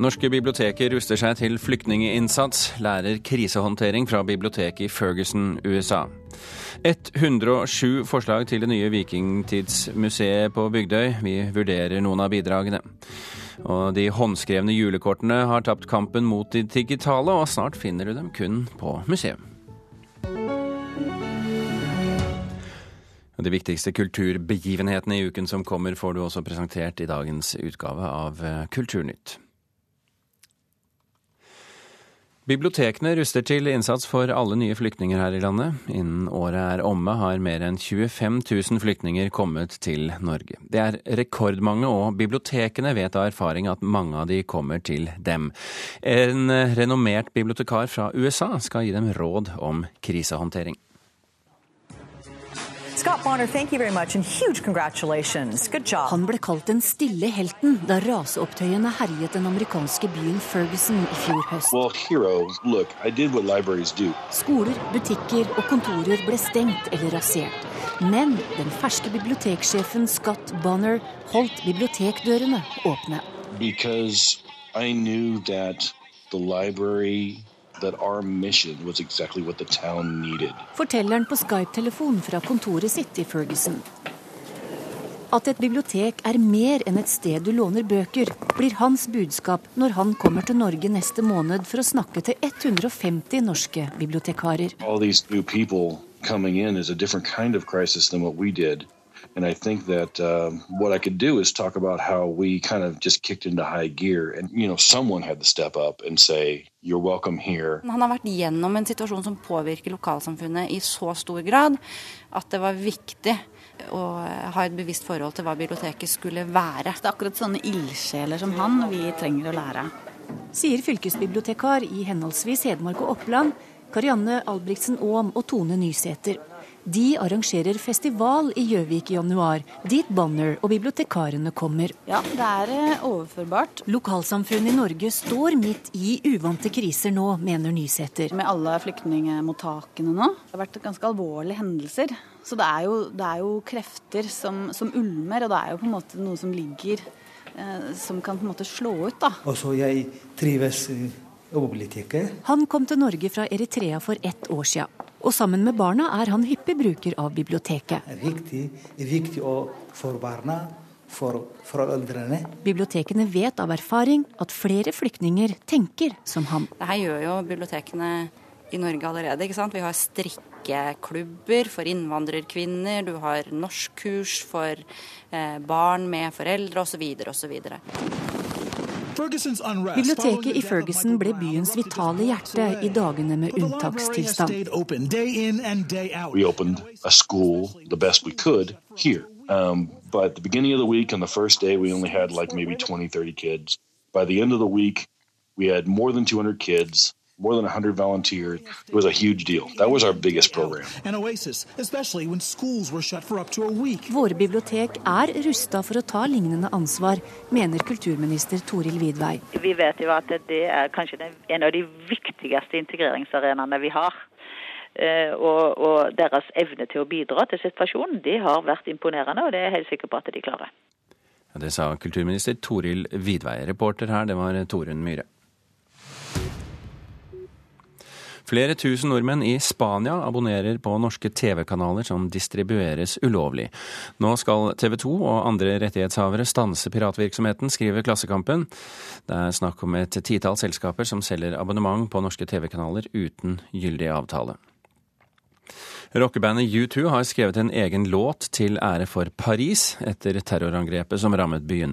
Norske biblioteker ruster seg til flyktninginnsats, lærer krisehåndtering fra biblioteket i Ferguson, USA. 107 forslag til det nye vikingtidsmuseet på Bygdøy. Vi vurderer noen av bidragene. Og de håndskrevne julekortene har tapt kampen mot de digitale, og snart finner du dem kun på museum. De viktigste kulturbegivenhetene i uken som kommer, får du også presentert i dagens utgave av Kulturnytt. Bibliotekene ruster til innsats for alle nye flyktninger her i landet. Innen året er omme har mer enn 25 000 flyktninger kommet til Norge. Det er rekordmange, og bibliotekene vet av erfaring at mange av de kommer til dem. En renommert bibliotekar fra USA skal gi dem råd om krisehåndtering. Scott Bonner, thank you very much and huge congratulations. Good job. Han ble kalt den stille helten da raseopptøyene herjet den amerikanske byen Ferguson i fjor høst. Well, hero, look, I did what libraries do. Skoler, butikker og kontorer ble stengt eller rasert. Men den ferske biblioteksjefen Scott Bonner holdt bibliotekdørene åpne. Because I knew that the library that our mission was exactly what the town needed. Forteller han på Skype-telefon fra kontoret sitt i Ferguson. At et bibliotek er mer enn et sted du låner bøker, blir hans budskap når han kommer til Norge neste måned for å snakke til 150 norske bibliotekarer. All these new people coming in is a different kind of crisis than what we did. And I think that um, what I could do is talk about how we kind of just kicked into high gear, and you know, someone had to step up and say, "You're welcome here." Han har vært gjennom en situasjon som påvirker lokalsamfunnet i så stor grad at det var viktig å ha et bevisst forhold til hva biblioteket skulle være. Det er akkurat sånne ildsjeler som han vi trenger å lære. Sier fylkesbibliotekar i henholdsvis Hedmark og Oppland, Karianne Albrigtsen Aam og Tone Nysæter. De arrangerer festival i Gjøvik i januar, dit Bonner og bibliotekarene kommer. Ja, det er overførbart. Lokalsamfunnet i Norge står midt i uvante kriser nå, mener Nysæter. Med alle flyktningmottakene nå. Det har vært ganske alvorlige hendelser. Så det er jo, det er jo krefter som, som, ulmer, og det er jo på en måte noe som ligger eh, Som kan på en måte slå ut, da. Også jeg trives i biblioteket. Han kom til Norge fra Eritrea for ett år siden. Og sammen med barna er han hyppig bruker av biblioteket. Det er viktig, det er viktig for barna, for foreldrene. Bibliotekene vet av erfaring at flere flyktninger tenker som ham. Dette gjør jo bibliotekene i Norge allerede. ikke sant? Vi har strikkeklubber for innvandrerkvinner, du har norskkurs for eh, barn med foreldre osv. osv. Biblioteket i Ferguson ble byens vitale hjerte i dagene med unntakstilstand. We opened a school the best we could here. Um, at the beginning of the week, on the first day, we only had like maybe 20, 30 kids. By the end of the week, we had more than 200 kids more than 100 volunteers. It was a huge deal. That was our biggest program. An oasis, especially when schools were shut for up to a week. Våre bibliotek er rusta for å ta lignende ansvar, mener kulturminister Toril Vidvei. Vi vet jo at det er kanskje en av de viktigste integreringsarenaene vi har. Uh, og, og, deres evne til å bidra til situasjonen, det har vært imponerende, og det er jeg helt sikker på at de klarer. Ja, det sa kulturminister Toril Vidvei. Reporter her, det var Torunn Myhre. Flere tusen nordmenn i Spania abonnerer på norske TV-kanaler som distribueres ulovlig. Nå skal TV 2 og andre rettighetshavere stanse piratvirksomheten, skriver Klassekampen. Det er snakk om et titall selskaper som selger abonnement på norske TV-kanaler uten gyldig avtale. Rockebandet U2 har skrevet en egen låt til ære for Paris etter terrorangrepet som rammet byen.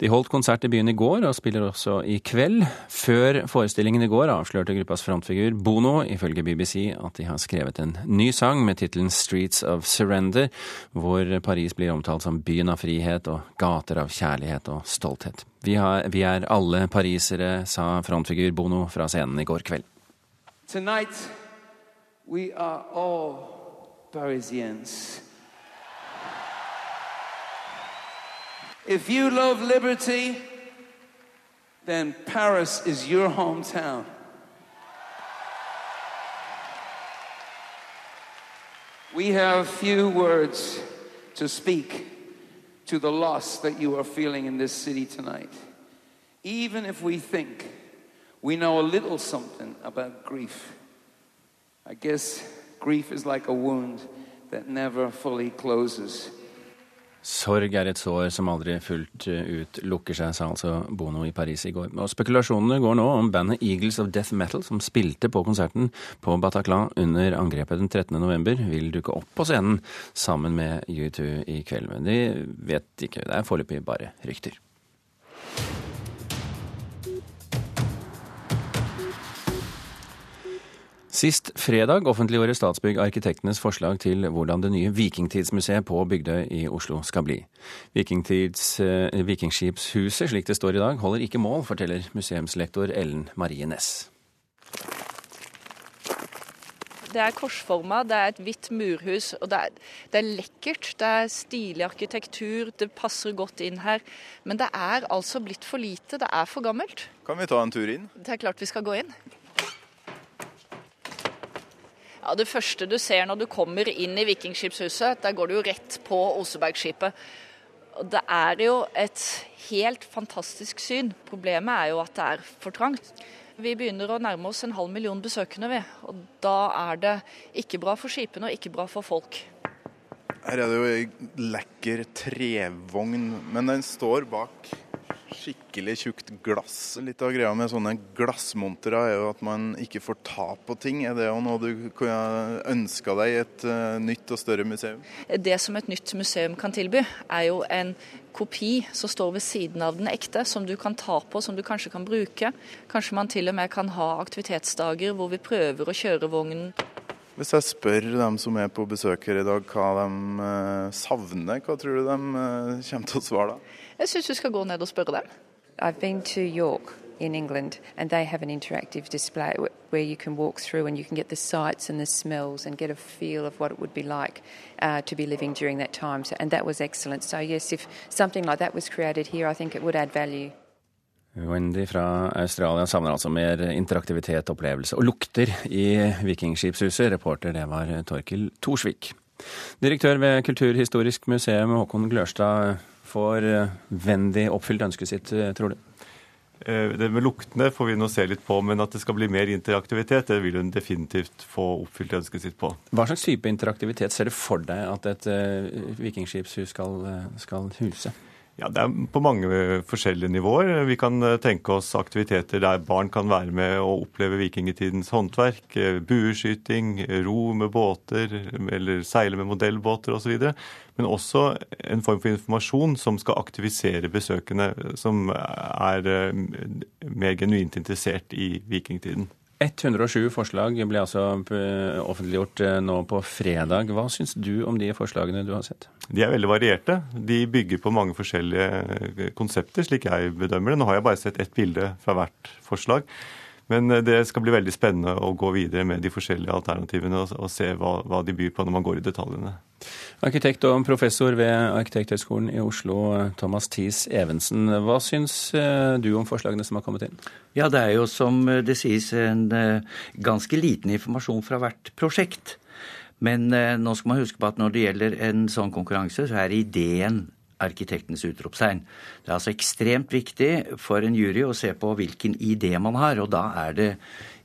De holdt konsert i byen i går, og spiller også i kveld. Før forestillingen i går avslørte gruppas frontfigur Bono ifølge BBC at de har skrevet en ny sang med tittelen Streets of Surrender, hvor Paris blir omtalt som byen av frihet og gater av kjærlighet og stolthet. Vi, har, vi er alle parisere, sa frontfigur Bono fra scenen i går kveld. Tonight. We are all Parisians. If you love liberty, then Paris is your hometown. We have few words to speak to the loss that you are feeling in this city tonight. even if we think we know a little something about grief, I guess grief is like a wound that never fully closes. Sorg er et sår som aldri fullt ut lukker seg, sa altså Bono i Paris i går. Og spekulasjonene går nå om bandet Eagles of Death Metal, som spilte på konserten på Bataclan under angrepet den 13. november, vil dukke opp på scenen sammen med U2 i kveld. Men de vet ikke, det er foreløpig bare rykter. Sist fredag offentliggjorde Statsbygg arkitektenes forslag til hvordan det nye vikingtidsmuseet på Bygdøy i Oslo skal bli. Vikingtids, eh, Vikingskipshuset, slik det står i dag, holder ikke mål, forteller museumslektor Ellen Marie Næss. Det er korsforma, det er et hvitt murhus, og det er, det er, lekkert. Det er stilig arkitektur, det passer godt inn her. Men det er altså blitt for lite, det er for gammelt. Kan vi ta en tur inn? Det er klart vi skal gå inn. Ja, Det første du ser når du kommer inn i Vikingskipshuset, der går du jo rett på Osebergskipet. Og Det er jo et helt fantastisk syn. Problemet er jo at det er for trangt. Vi begynner å nærme oss en halv million besøkende, vi. Og da er det ikke bra for skipene og ikke bra for folk. Her er det jo ei lekker trevogn, men den står bak skikkelig tjukt glass. Litt av greia med sånne glassmontere er jo at man ikke får ta på ting. Er det jo noe du kunne ønska deg i et uh, nytt og større museum? Det som et nytt museum kan tilby, er jo en kopi som står ved siden av den ekte, som du kan ta på, som du kanskje kan bruke. Kanskje man til og med kan ha aktivitetsdager hvor vi prøver å kjøre vognen. Hvis jeg spør dem som er på besøk her i dag hva de uh, savner, hva tror du de uh, kommer til å svare da? Jeg syns du skal gå ned og spørre dem. I've been to York in England, and they have an interactive display where you can walk through and you can get the sights and the smells and get a feel of what it would be like uh, to be living during that time. So, and that was excellent. So, yes, if something like that was created here, I think it would add value. Wendy fra Australia savner altså mer interaktivitet, opplevelse og lukter i Vikingskipshuset. Reporter det var Torkil Thorsvik. Direktør ved Kulturhistorisk museum Håkon Glørstad, får Wendy oppfylt ønsket sitt, tror du? Det med luktene får vi nå se litt på, men at det skal bli mer interaktivitet, det vil hun definitivt få oppfylt ønsket sitt på. Hva slags type interaktivitet ser du for deg at et vikingskipshus skal, skal huse? Ja, Det er på mange forskjellige nivåer. Vi kan tenke oss aktiviteter der barn kan være med og oppleve vikingtidens håndverk. Bueskyting, ro med båter eller seile med modellbåter osv. Men også en form for informasjon som skal aktivisere besøkende som er mer genuint interessert i vikingtiden. 107 forslag ble altså offentliggjort nå på fredag. Hva syns du om de forslagene du har sett? De er veldig varierte. De bygger på mange forskjellige konsepter, slik jeg bedømmer det. Nå har jeg bare sett ett bilde fra hvert forslag. Men det skal bli veldig spennende å gå videre med de forskjellige alternativene og, og se hva, hva, de byr på når man går i detaljene. Arkitekt og professor ved Arkitekthøgskolen i Oslo, Thomas Thies Evensen. Hva syns du om forslagene som har kommet inn? Ja, Det er jo som det sies en ganske liten informasjon fra hvert prosjekt. Men nå skal man huske på at når det gjelder en sånn konkurranse, så er ideen arkitektens utropstegn. Det er altså ekstremt viktig for en jury å se på hvilken idé man har, og da er det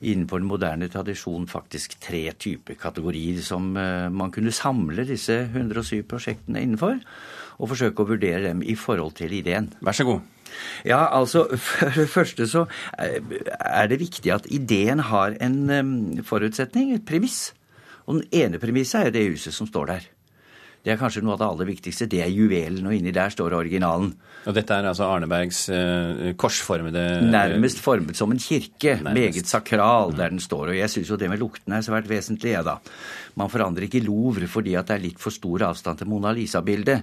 innenfor den moderne tradisjon faktisk tre typer kategorier som man kunne samle disse 107 prosjektene innenfor, og forsøke å vurdere dem i forhold til ideen. Vær så god. Ja, altså For det første så er det viktig at ideen har en forutsetning, et premiss. Og den ene premisset er det huset som står der. Det er kanskje noe av det aller viktigste. Det er juvelen, og inni der står originalen. Og dette er altså Arnebergs eh, korsformede Nærmest formet som en kirke. Nærmest. Meget sakral der den står. Og jeg syns jo det med luktene er svært vesentlig, jeg, da. Man forandrer ikke Louvre fordi at det er litt for stor avstand til Mona Lisa-bildet.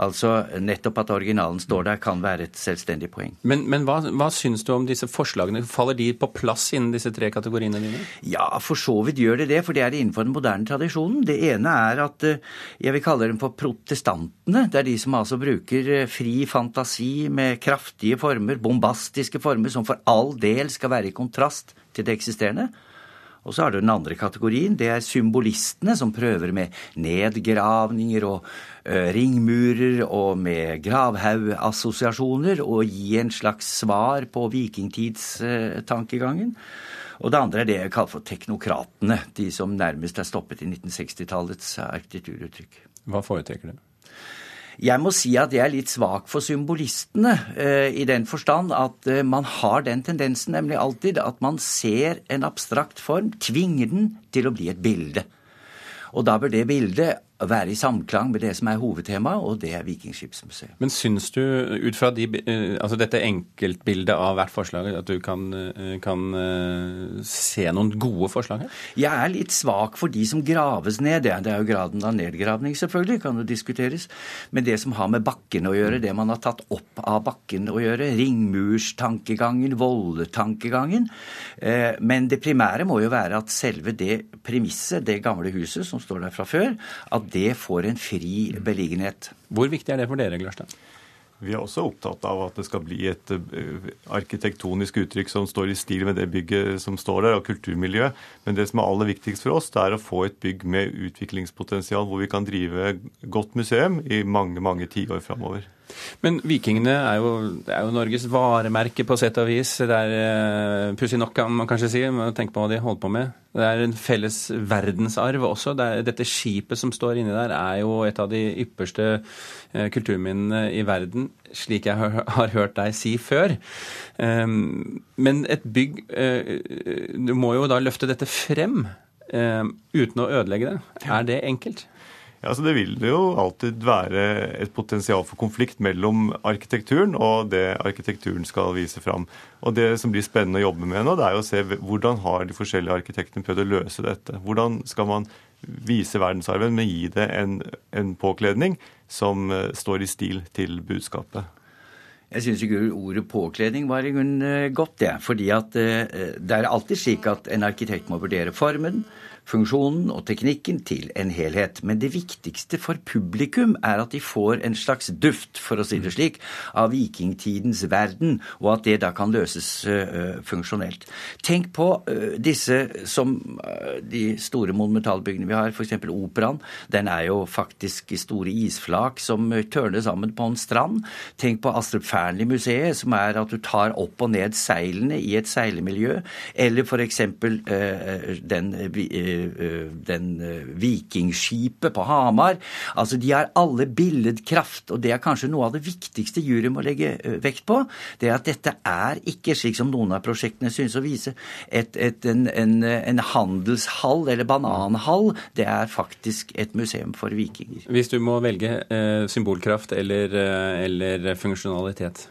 Altså nettopp at originalen står der kan være et selvstendig poeng. Men, men hva, hva syns du om disse forslagene? Faller de på plass innen disse tre kategoriene dine? Ja, for så vidt gjør det det, for det er innenfor den moderne tradisjonen. Det ene er at jeg vil kalle dem for protestantene. Det er de som altså bruker fri fantasi med kraftige former, bombastiske former, som for all del skal være i kontrast til det eksisterende. Og så har du den andre kategorien. Det er symbolistene som prøver med nedgravninger og uh, ringmurer og med gravhaugassosiasjoner og gi en slags svar på vikingtidstankegangen. Og det andre er det jeg kaller for teknokratene. De som nærmest er stoppet i 1960-tallets arkitekturuttrykk. Hva foretrekker du? Jeg må si at jeg er litt svak for symbolistene, eh, i den forstand at eh, man har den tendensen nemlig alltid at man ser en abstrakt form, tvinger den til å bli et bilde. Og da bør det bildet være i samklang med det som er hovedtemaet, og det er Vikingskipsmuseet. Men syns du, ut fra de, eh, altså dette enkeltbildet av hvert forslag, at du kan, eh, kan, eh, se noen gode forslag her? Jeg er litt svak for de som graves ned. Det er jo graden av nedgravning, selvfølgelig, kan jo diskuteres. Men det som har med bakken å gjøre, det man har tatt opp av bakken å gjøre, ringmurstankegangen, voldetankegangen. Men det primære må jo være at selve det premisset, det gamle huset som står der fra før, at det får en fri beliggenhet. Hvor viktig er det for dere, Glørstad? Vi er også opptatt av at det skal bli et eh, arkitektonisk uttrykk som står i stil med det bygget som står der, og kulturmiljøet. Men det som er aller viktigst for oss, det er å få et bygg med utviklingspotensial, hvor vi kan drive godt museum i mange, mange tiår framover. Men vikingene er jo, er jo, Norges varemerke på sett og vis. Det er uh, pussig nok, kan man kanskje si, Tenk på hva de holdt på med. Det er en felles verdensarv også. Det er, dette skipet som står inni der, er jo et av de ypperste uh, kulturminnene i verden, slik jeg har, har hørt deg si før. Um, men et bygg uh, Du må jo da løfte dette frem uten å ødelegge det. Er det enkelt? Ja, så Det vil jo alltid være et potensial for konflikt mellom arkitekturen og det arkitekturen skal vise fram. Og Det som blir spennende å jobbe med nå, det er å se hvordan har de forskjellige arkitektene prøvd å løse dette. Hvordan skal man vise verdensarven, men gi det en, en påkledning som uh, står i stil til budskapet? Jeg syns ordet påkledning var i grunnen godt, godt, det. Fordi at uh, det er alltid slik at en arkitekt må vurdere formen, funksjonen og teknikken til en helhet. Men det viktigste for publikum er at de får en slags duft, for å si det slik, av vikingtidens verden, og at det da kan løses uh, funksjonelt. Tenk på uh, disse som uh, de store monumentalbyggene vi har, f.eks. Operaen. Den er jo faktisk store isflak som tørner sammen på en strand. Tenk på Astrup Fearnley-museet, som er at du tar opp og ned seilene i et seilemiljø. Eller f.eks. den den eh, vikingskipet på Hamar. Altså, De har alle billedkraft, og det er kanskje noe av det viktigste juryen må legge eh, vekt på. Det er at dette er ikke, slik som noen av prosjektene synes å vise, et, et, en, en, en, handelshall eller bananhall. Det er faktisk et museum for vikinger. Hvis du må velge eh, symbolkraft eller, eller funksjonalitet?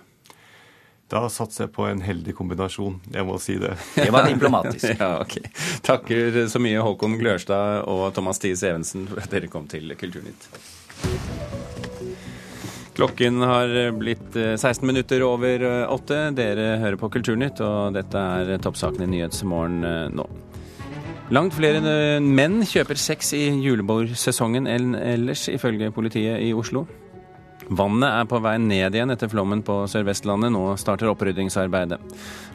Da satser jeg på en heldig kombinasjon. Jeg må si det. Det var diplomatisk. ja, ok. Takker så mye Håkon Glørstad og Thomas Thies Evensen for at dere kom til Kulturnytt. Klokken har blitt 16 eh, minutter over eh, åtte. Dere hører på Kulturnytt, og dette er toppsaken i Nyhetsmorgen eh, nå. Langt flere menn kjøper sex i julebordsesongen enn ellers, ifølge politiet i Oslo. Vannet er på vei ned igjen etter flommen på Sør-Vestlandet. Nå starter oppryddingsarbeidet.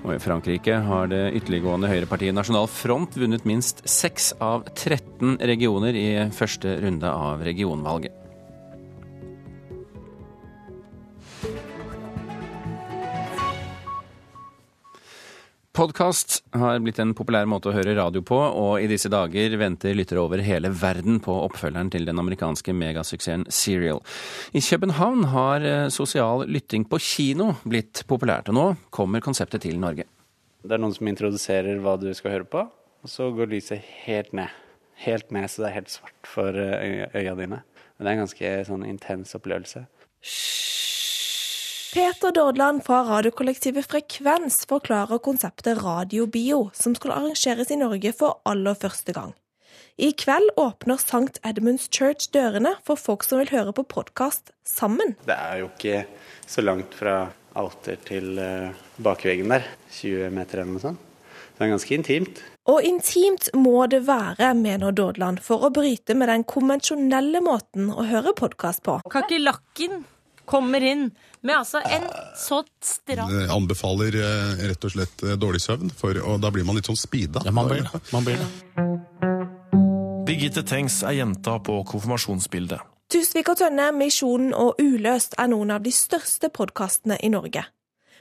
Og i Frankrike har det ytterliggående høyrepartiet Nasjonal Front vunnet minst 6 av 13 regioner i første runde av regionvalget. Podkast har blitt en populær måte å høre radio på, og i disse dager venter lyttere over hele verden på oppfølgeren til den amerikanske megasuksessen Serial. I København har eh, sosial lytting på kino blitt populært, og nå kommer konseptet til Norge. Det er noen som introduserer hva du skal høre på, og så går lyset helt ned. Helt ned, så det er helt svart for eh, øya dine. Det er en ganske sånn intens opplevelse. Peter Dordland fra radiokollektivet Frekvens forklarer konseptet Radiobio, som skal arrangeres i Norge for aller første gang. I kveld åpner St. Edmunds Church dørene for folk som vil høre på podkast sammen. Det er jo ikke så langt fra alter til uh, bakveggen der. 20 meter eller noe sånt. Det er ganske intimt. Og intimt må det være, mener Dordland, for å bryte med den konvensjonelle måten å høre podkast på. Kakerlakken kommer inn med altså en så stram anbefaler eh, rett og slett eh, dårlig søvn, for, og da blir man litt sånn speeda. Ja, man blir det. Man blir det. Birgitte Tengs er jenta på konfirmasjonsbildet. Tusvik og Tønne, Misjonen og Uløst er noen av de største podkastene i Norge.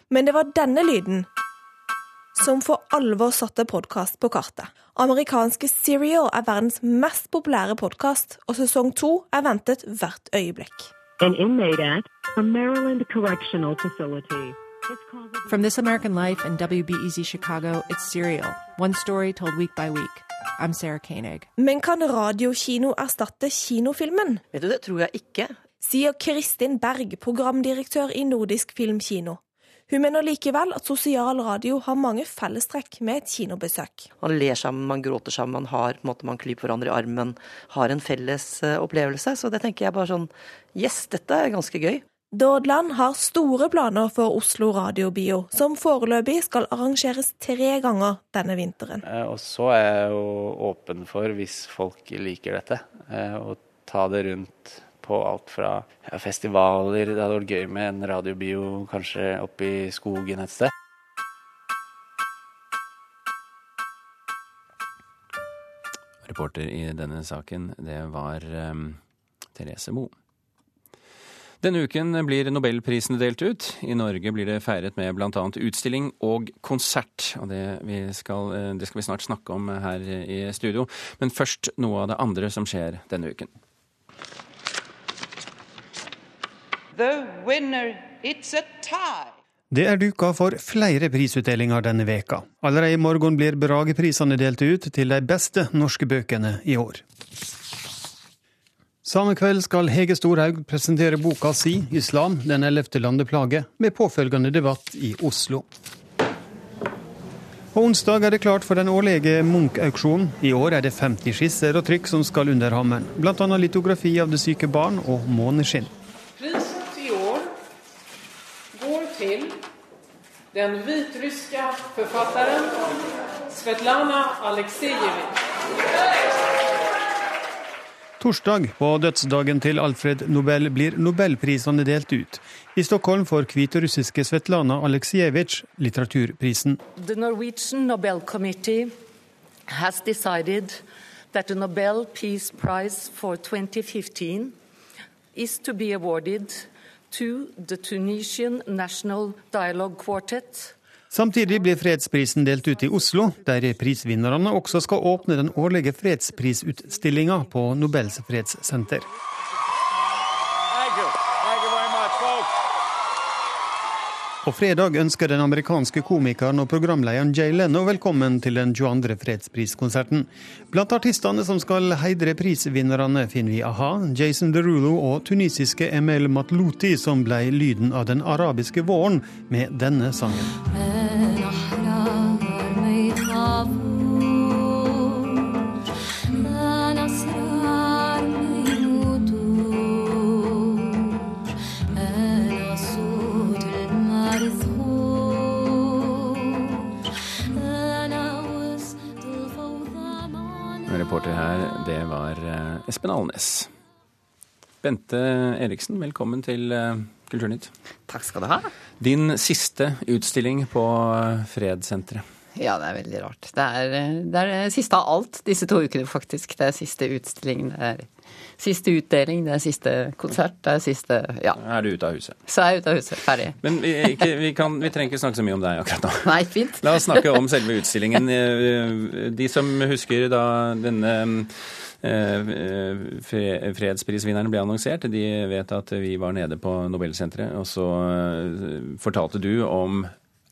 Men det var denne lyden som for alvor satte podkast på kartet. Amerikanske Serial er verdens mest populære podkast, og sesong to er ventet hvert øyeblikk. An inmate at a Maryland correctional facility. From This American Life and WBEZ Chicago, it's Serial. One story told week by week. I'm Sarah Koenig. Men kan radiokino erstatte kinofilmen? Vet du, det tror jeg ikke. Sier Kristin Berg, programdirektør i Nordisk Filmkino. Hun mener likevel at sosial radio har mange fellestrekk med et kinobesøk. Man ler sammen, man gråter sammen, man har på en måte, man klyper hverandre i armen. Har en felles uh, opplevelse. Så det tenker jeg bare sånn Yes, dette er ganske gøy. Dordland har store planer for Oslo Radiobio, som foreløpig skal arrangeres tre ganger denne vinteren. Eh, og så er jeg jo åpen for, hvis folk liker dette, eh, å ta det rundt på alt fra ja, festivaler Det hadde vært gøy med en radiobio kanskje oppe i skogen et sted. Reporter i denne saken, det var um, Therese Moe. Denne uken blir nobelprisene delt ut. I Norge blir det feiret med bl.a. utstilling og konsert. og det, skal, eh, det skal vi snart snakke om her i studio. Men først noe av det andre som skjer denne uken. Det er duka for flere prisutdelinger denne veka. Allerede i morgen blir Brageprisene delt ut til de beste norske bøkene i år. Samme kveld skal Hege Storhaug presentere boka si 'Islam den ellevte landeplage', med påfølgende debatt i Oslo. På onsdag er det klart for den årlige Munch-auksjonen. I år er det 50 skisser og trykk som skal under hammeren. Bl.a. litografi av det syke barn og måneskinn. Priset i år går til den vitryska författaren Svetlana Aleksejevitj. Torsdag, på dødsdagen til Alfred Nobel, blir nobelprisene delt ut. I Stockholm får hviterussiske Svetlana Aleksejevitsj litteraturprisen. The Norwegian Nobel Committee has decided that the Nobel Peace Prize for 2015 is to be awarded to the Tunisian National Dialogue Quartet. Samtidig blir fredsprisen delt ut i Oslo, der prisvinnerne også skal åpne den årlige fredsprisutstillingen på Nobels fredssenter. På fredag ønsker den amerikanske komikeren og programlederen Jay Leno velkommen til den 22. fredspriskonserten. Blant artistene som skal heidre prisvinnerne, finner vi a-ha, Jason Derulo og tunisiske Emel Matlouti, som ble lyden av den arabiske våren med denne sangen. Eh, Alnes. Bente Eriksen, velkommen til eh, Kulturnytt. Takk skal du ha. Din siste utstilling på eh, Fredssenteret. Ja, det er veldig rart. Det er, det er siste av alt disse to ukene, faktisk. Det er siste utstilling, det er siste utdeling, det er siste konsert, det er siste Ja. Er du ute av huset? Så er jeg ute av huset. Ferdig. Men vi, ikke, vi, kan, vi trenger ikke snakke så mye om deg akkurat nå. Nei, fint. La oss snakke om selve utstillingen. De som husker da denne fredsprisvinneren ble annonsert. De vet at vi var nede på Nobelsenteret, og så fortalte du om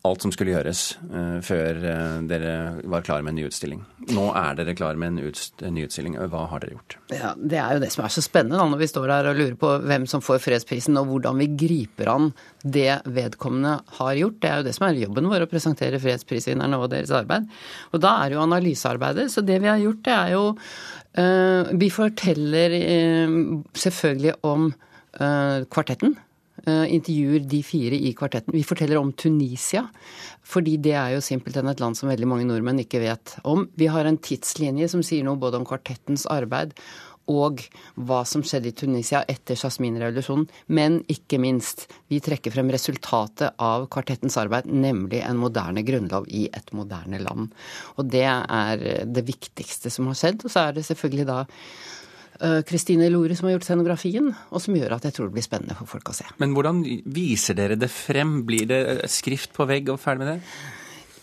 alt som skulle gjøres uh, før uh, dere var klare med en ny utstilling. Nå er dere klare med en, utst en ny utstilling. Hva har dere gjort? Ja, Det er jo det som er så spennende da, når vi står her og lurer på hvem som får fredsprisen, og hvordan vi griper an det vedkommende har gjort. Det er jo det som er jobben vår, å presentere fredsprisvinnerne og deres arbeid. Og da er det jo analysearbeidet. Så det vi har gjort, det er jo uh, Vi forteller selvfølgelig om kvartetten intervjuer de fire i kvartetten. Vi forteller om Tunisia, fordi det er jo simpelthen et land som veldig mange nordmenn ikke vet om. Vi har en tidslinje som sier noe både om kvartettens arbeid og hva som skjedde i Tunisia etter Jasmin-revolusjonen. Men ikke minst, vi trekker frem resultatet av kvartettens arbeid, nemlig en moderne grunnlov i et moderne land. Og det er det viktigste som har skjedd. Og så er det selvfølgelig da Kristine Lore som har gjort scenografien, og som gjør at jeg tror det blir spennende for folk å se. Men hvordan viser dere det frem? Blir det skrift på vegg og ferdig med det?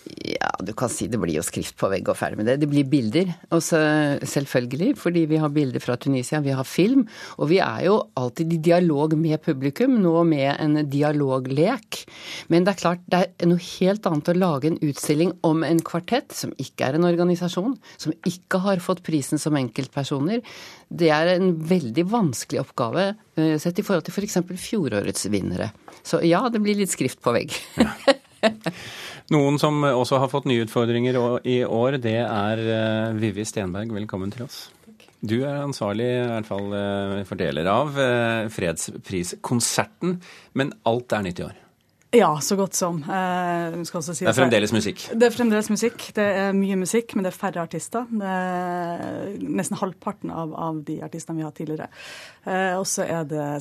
Ja, du kan si det blir jo skrift på vegg og ferdig med det. Det blir bilder, også selvfølgelig, fordi vi har bilder fra Tunisia, vi har film. Og vi er jo alltid i dialog med publikum, nå med en dialoglek. Men det er klart, det er noe helt annet å lage en utstilling om en kvartett, som ikke er en organisasjon, som ikke har fått prisen som enkeltpersoner. Det er en veldig vanskelig oppgave eh, sett i forhold til f.eks. For fjorårets vinnere. Så ja, det blir litt skrift på vegg. Ja. Noen som også har fått nye utfordringer i år, det er eh, Vivi Stenberg. Velkommen til oss. Du er ansvarlig i hvert fall eh, for deler av eh, fredspriskonserten, men alt er nytt i år? Ja, så godt som. Eh, si det er fremdeles musikk? Det er fremdeles musikk. Det er mye musikk, men det er færre artister. Det er nesten halvparten av, av de artistene vi har tidligere. Eh, og så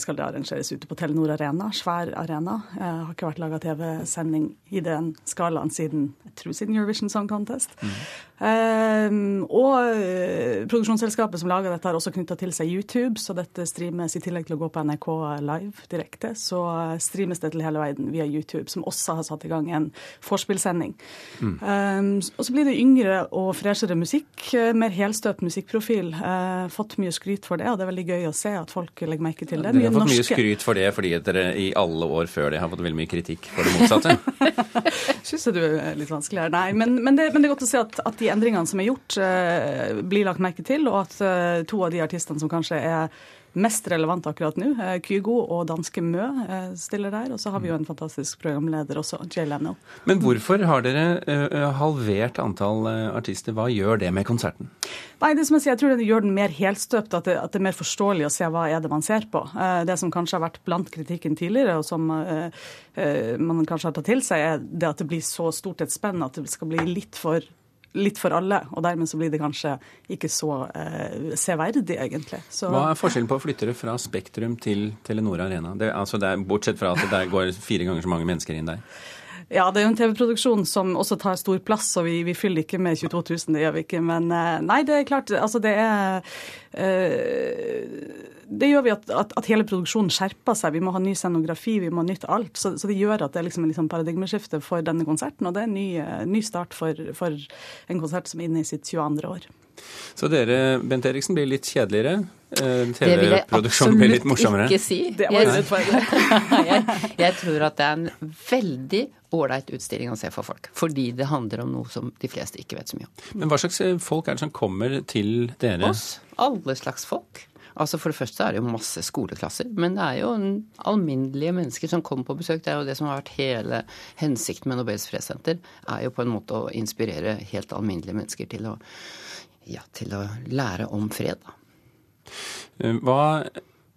skal det arrangeres ute på Telenor Arena, svær arena. Det eh, har ikke vært laga TV-sending i den skalaen siden jeg tror siden Eurovision Song Contest. Mm. Og produksjonsselskapet som lager dette, har også knytta til seg YouTube, så dette streames i tillegg til å gå på NRK live direkte. Så streames det til hele verden via YouTube. YouTube, som også har satt i gang en vorspielsending. Mm. Um, og så blir det yngre og freshere musikk, eh, mer helstøpt musikkprofil. Uh, fått mye skryt for det, og det er veldig gøy å se at folk legger merke til det. Dere har fått norske... mye skryt for det fordi dere i alle år før det har fått veldig mye kritikk for det motsatte? Syns du er litt vanskeligere? Nei, men, men, det, men, det, er godt å se at, at de endringene som er gjort, uh, blir lagt merke til, og at uh, to av de artistene som kanskje er mest relevant akkurat nå. Eh, Kygo og danske Mø eh, stiller der. Og så har vi jo en fantastisk programleder også, Jay Leno. Men hvorfor har dere eh, halvert antall artister? Hva gjør det med konserten? Nei, det som Jeg sier, jeg tror det gjør den mer helstøpt, at det, at det, er mer forståelig å se hva er det man ser på. Det som kanskje har vært blant kritikken tidligere, og som man kanskje har tatt til seg, er det at det blir så stort et spenn at det skal bli litt for litt for alle, og dermed så blir det kanskje ikke så eh, severdig, egentlig. Så, Hva er forskjellen på å flytte det fra Spektrum til Telenor Arena? Det, altså det er, bortsett fra at det der går fire ganger så mange mennesker inn der. Ja, det er jo en TV-produksjon som også tar stor plass, og vi, vi, fyller ikke med 22 000, det gjør vi ikke. Men eh, nei, det er klart, altså det er øh, det gjør vi at, at, at, hele produksjonen skjerper seg. Vi må ha ny scenografi, vi må ha nytt alt. Så, så det gjør at det er liksom, liksom paradigmeskifte for denne konserten. Og det er en ny, eh, ny start for, for, en konsert som er inne i sitt 22. år. Så dere, Bent Eriksen, blir litt kjedeligere? Eh, TV-produksjonen blir litt morsommere? Det vil jeg absolutt ikke si. jeg, jeg tror at det er en veldig ålreit utstilling å se for folk. Fordi det handler om noe som de fleste ikke vet så mye om. Men hva slags folk er det som kommer til dere? Oss. Alle slags folk. Altså For det første er det jo masse skoleklasser, men det er jo alminnelige mennesker som kommer på besøk. Det er jo det som har vært hele hensikten med Nobels fredssenter, er jo på en måte å inspirere helt alminnelige mennesker til å, ja, til å lære om fred. da. Eh, hva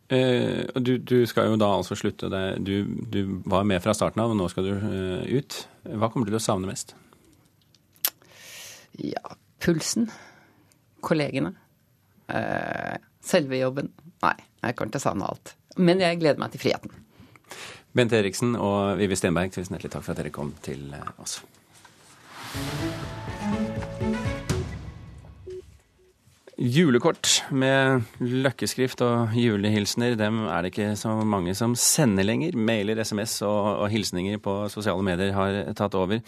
eh, du, du, skal jo da altså slutte deg du, du, var med fra starten av, og nå skal du eh, ut. Hva kommer du til å savne mest? Ja, pulsen. Kollegene. Selve jobben? Nei, jeg kommer til å savne alt. Men jeg gleder meg til friheten. Bent Eriksen og Vivi Stenberg, tusen hjertelig takk for at dere kom til oss. Julekort med løkkeskrift og julehilsener, dem er det ikke så mange som sender lenger. Mailer, SMS og, og, hilsninger på sosiale medier har tatt over.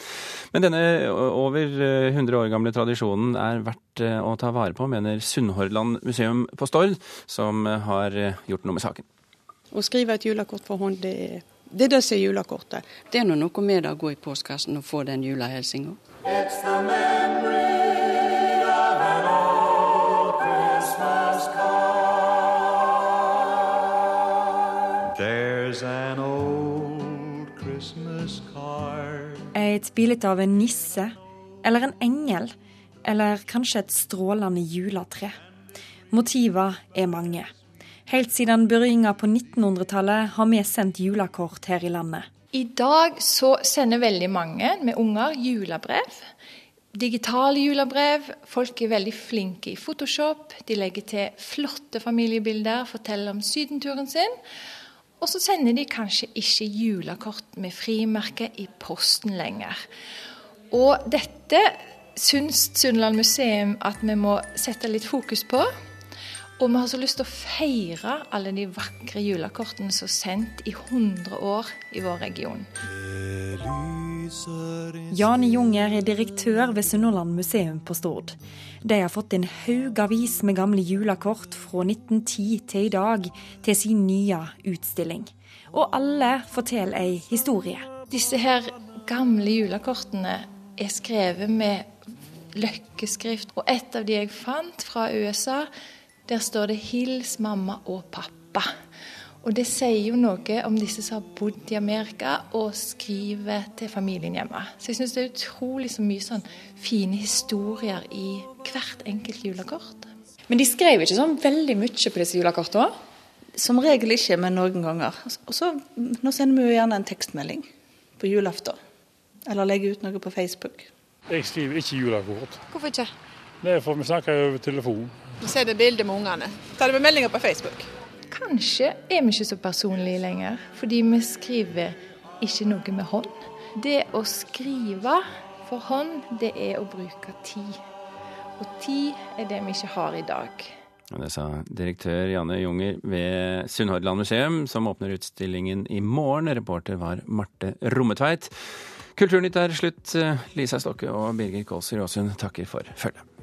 Men denne over 100 år gamle tradisjonen er verdt eh, å ta vare på, mener Sunnhordland museum på Stord, som har gjort noe med saken. Å skrive et julekort for hånd, det, det er det som er julekortet. Det er noe med det å gå i postkassen og få den julehilsinga. Et bilde av en nisse, eller en engel, eller kanskje et strålende juletre. Motiver er mange. Helt siden begynnelsen på 1900-tallet har vi sendt julekort her i landet. I dag så sender veldig mange med unger julebrev. digitale julebrev. Folk er veldig flinke i Photoshop. De legger til flotte familiebilder, forteller om sydenturen sin. Og så sender de kanskje ikke julekort med frimerke i posten lenger. Og dette syns Sunnland museum at vi må sette litt fokus på. Og vi har så lyst til å feire alle de vakre julekortene som er sendt i 100 år i vår region. Jane Junger er direktør ved Sunnhordland museum på Stord. De har fått en haugavis med gamle julekort fra 1910 til i dag til sin nye utstilling. Og alle forteller ei historie. Disse her gamle julekortene er skrevet med løkkeskrift. Og et av de jeg fant fra USA, der står det 'Hils mamma og pappa'. Og det sier jo noe om disse som har bodd i Amerika og skriver til familien hjemme. Så jeg syns det er utrolig så mye sånn fine historier i hvert enkelt julekort. Men de skrev ikke sånn veldig mye på disse julekortene? Som regel ikke, men noen ganger. Og så, Nå sender vi jo gjerne en tekstmelding på julaften. Eller legger ut noe på Facebook. Jeg skriver ikke julekort. Hvorfor ikke? Det er for vi snakker over telefon. Du sender bilder med ungene. Tar du med meldinger på Facebook? Kanskje er vi ikke så personlige lenger, fordi vi skriver ikke noe med hånd. Det å skrive for hånd, det er å bruke tid. Og tid er det vi ikke har i dag. Det sa direktør Janne Junger ved Sunnhordland museum, som åpner utstillingen i morgen. Reporter var Marte Rommetveit. Kulturnytt er slutt. Lisa Stokke og Birger Kålsrud Aasund takker for følget.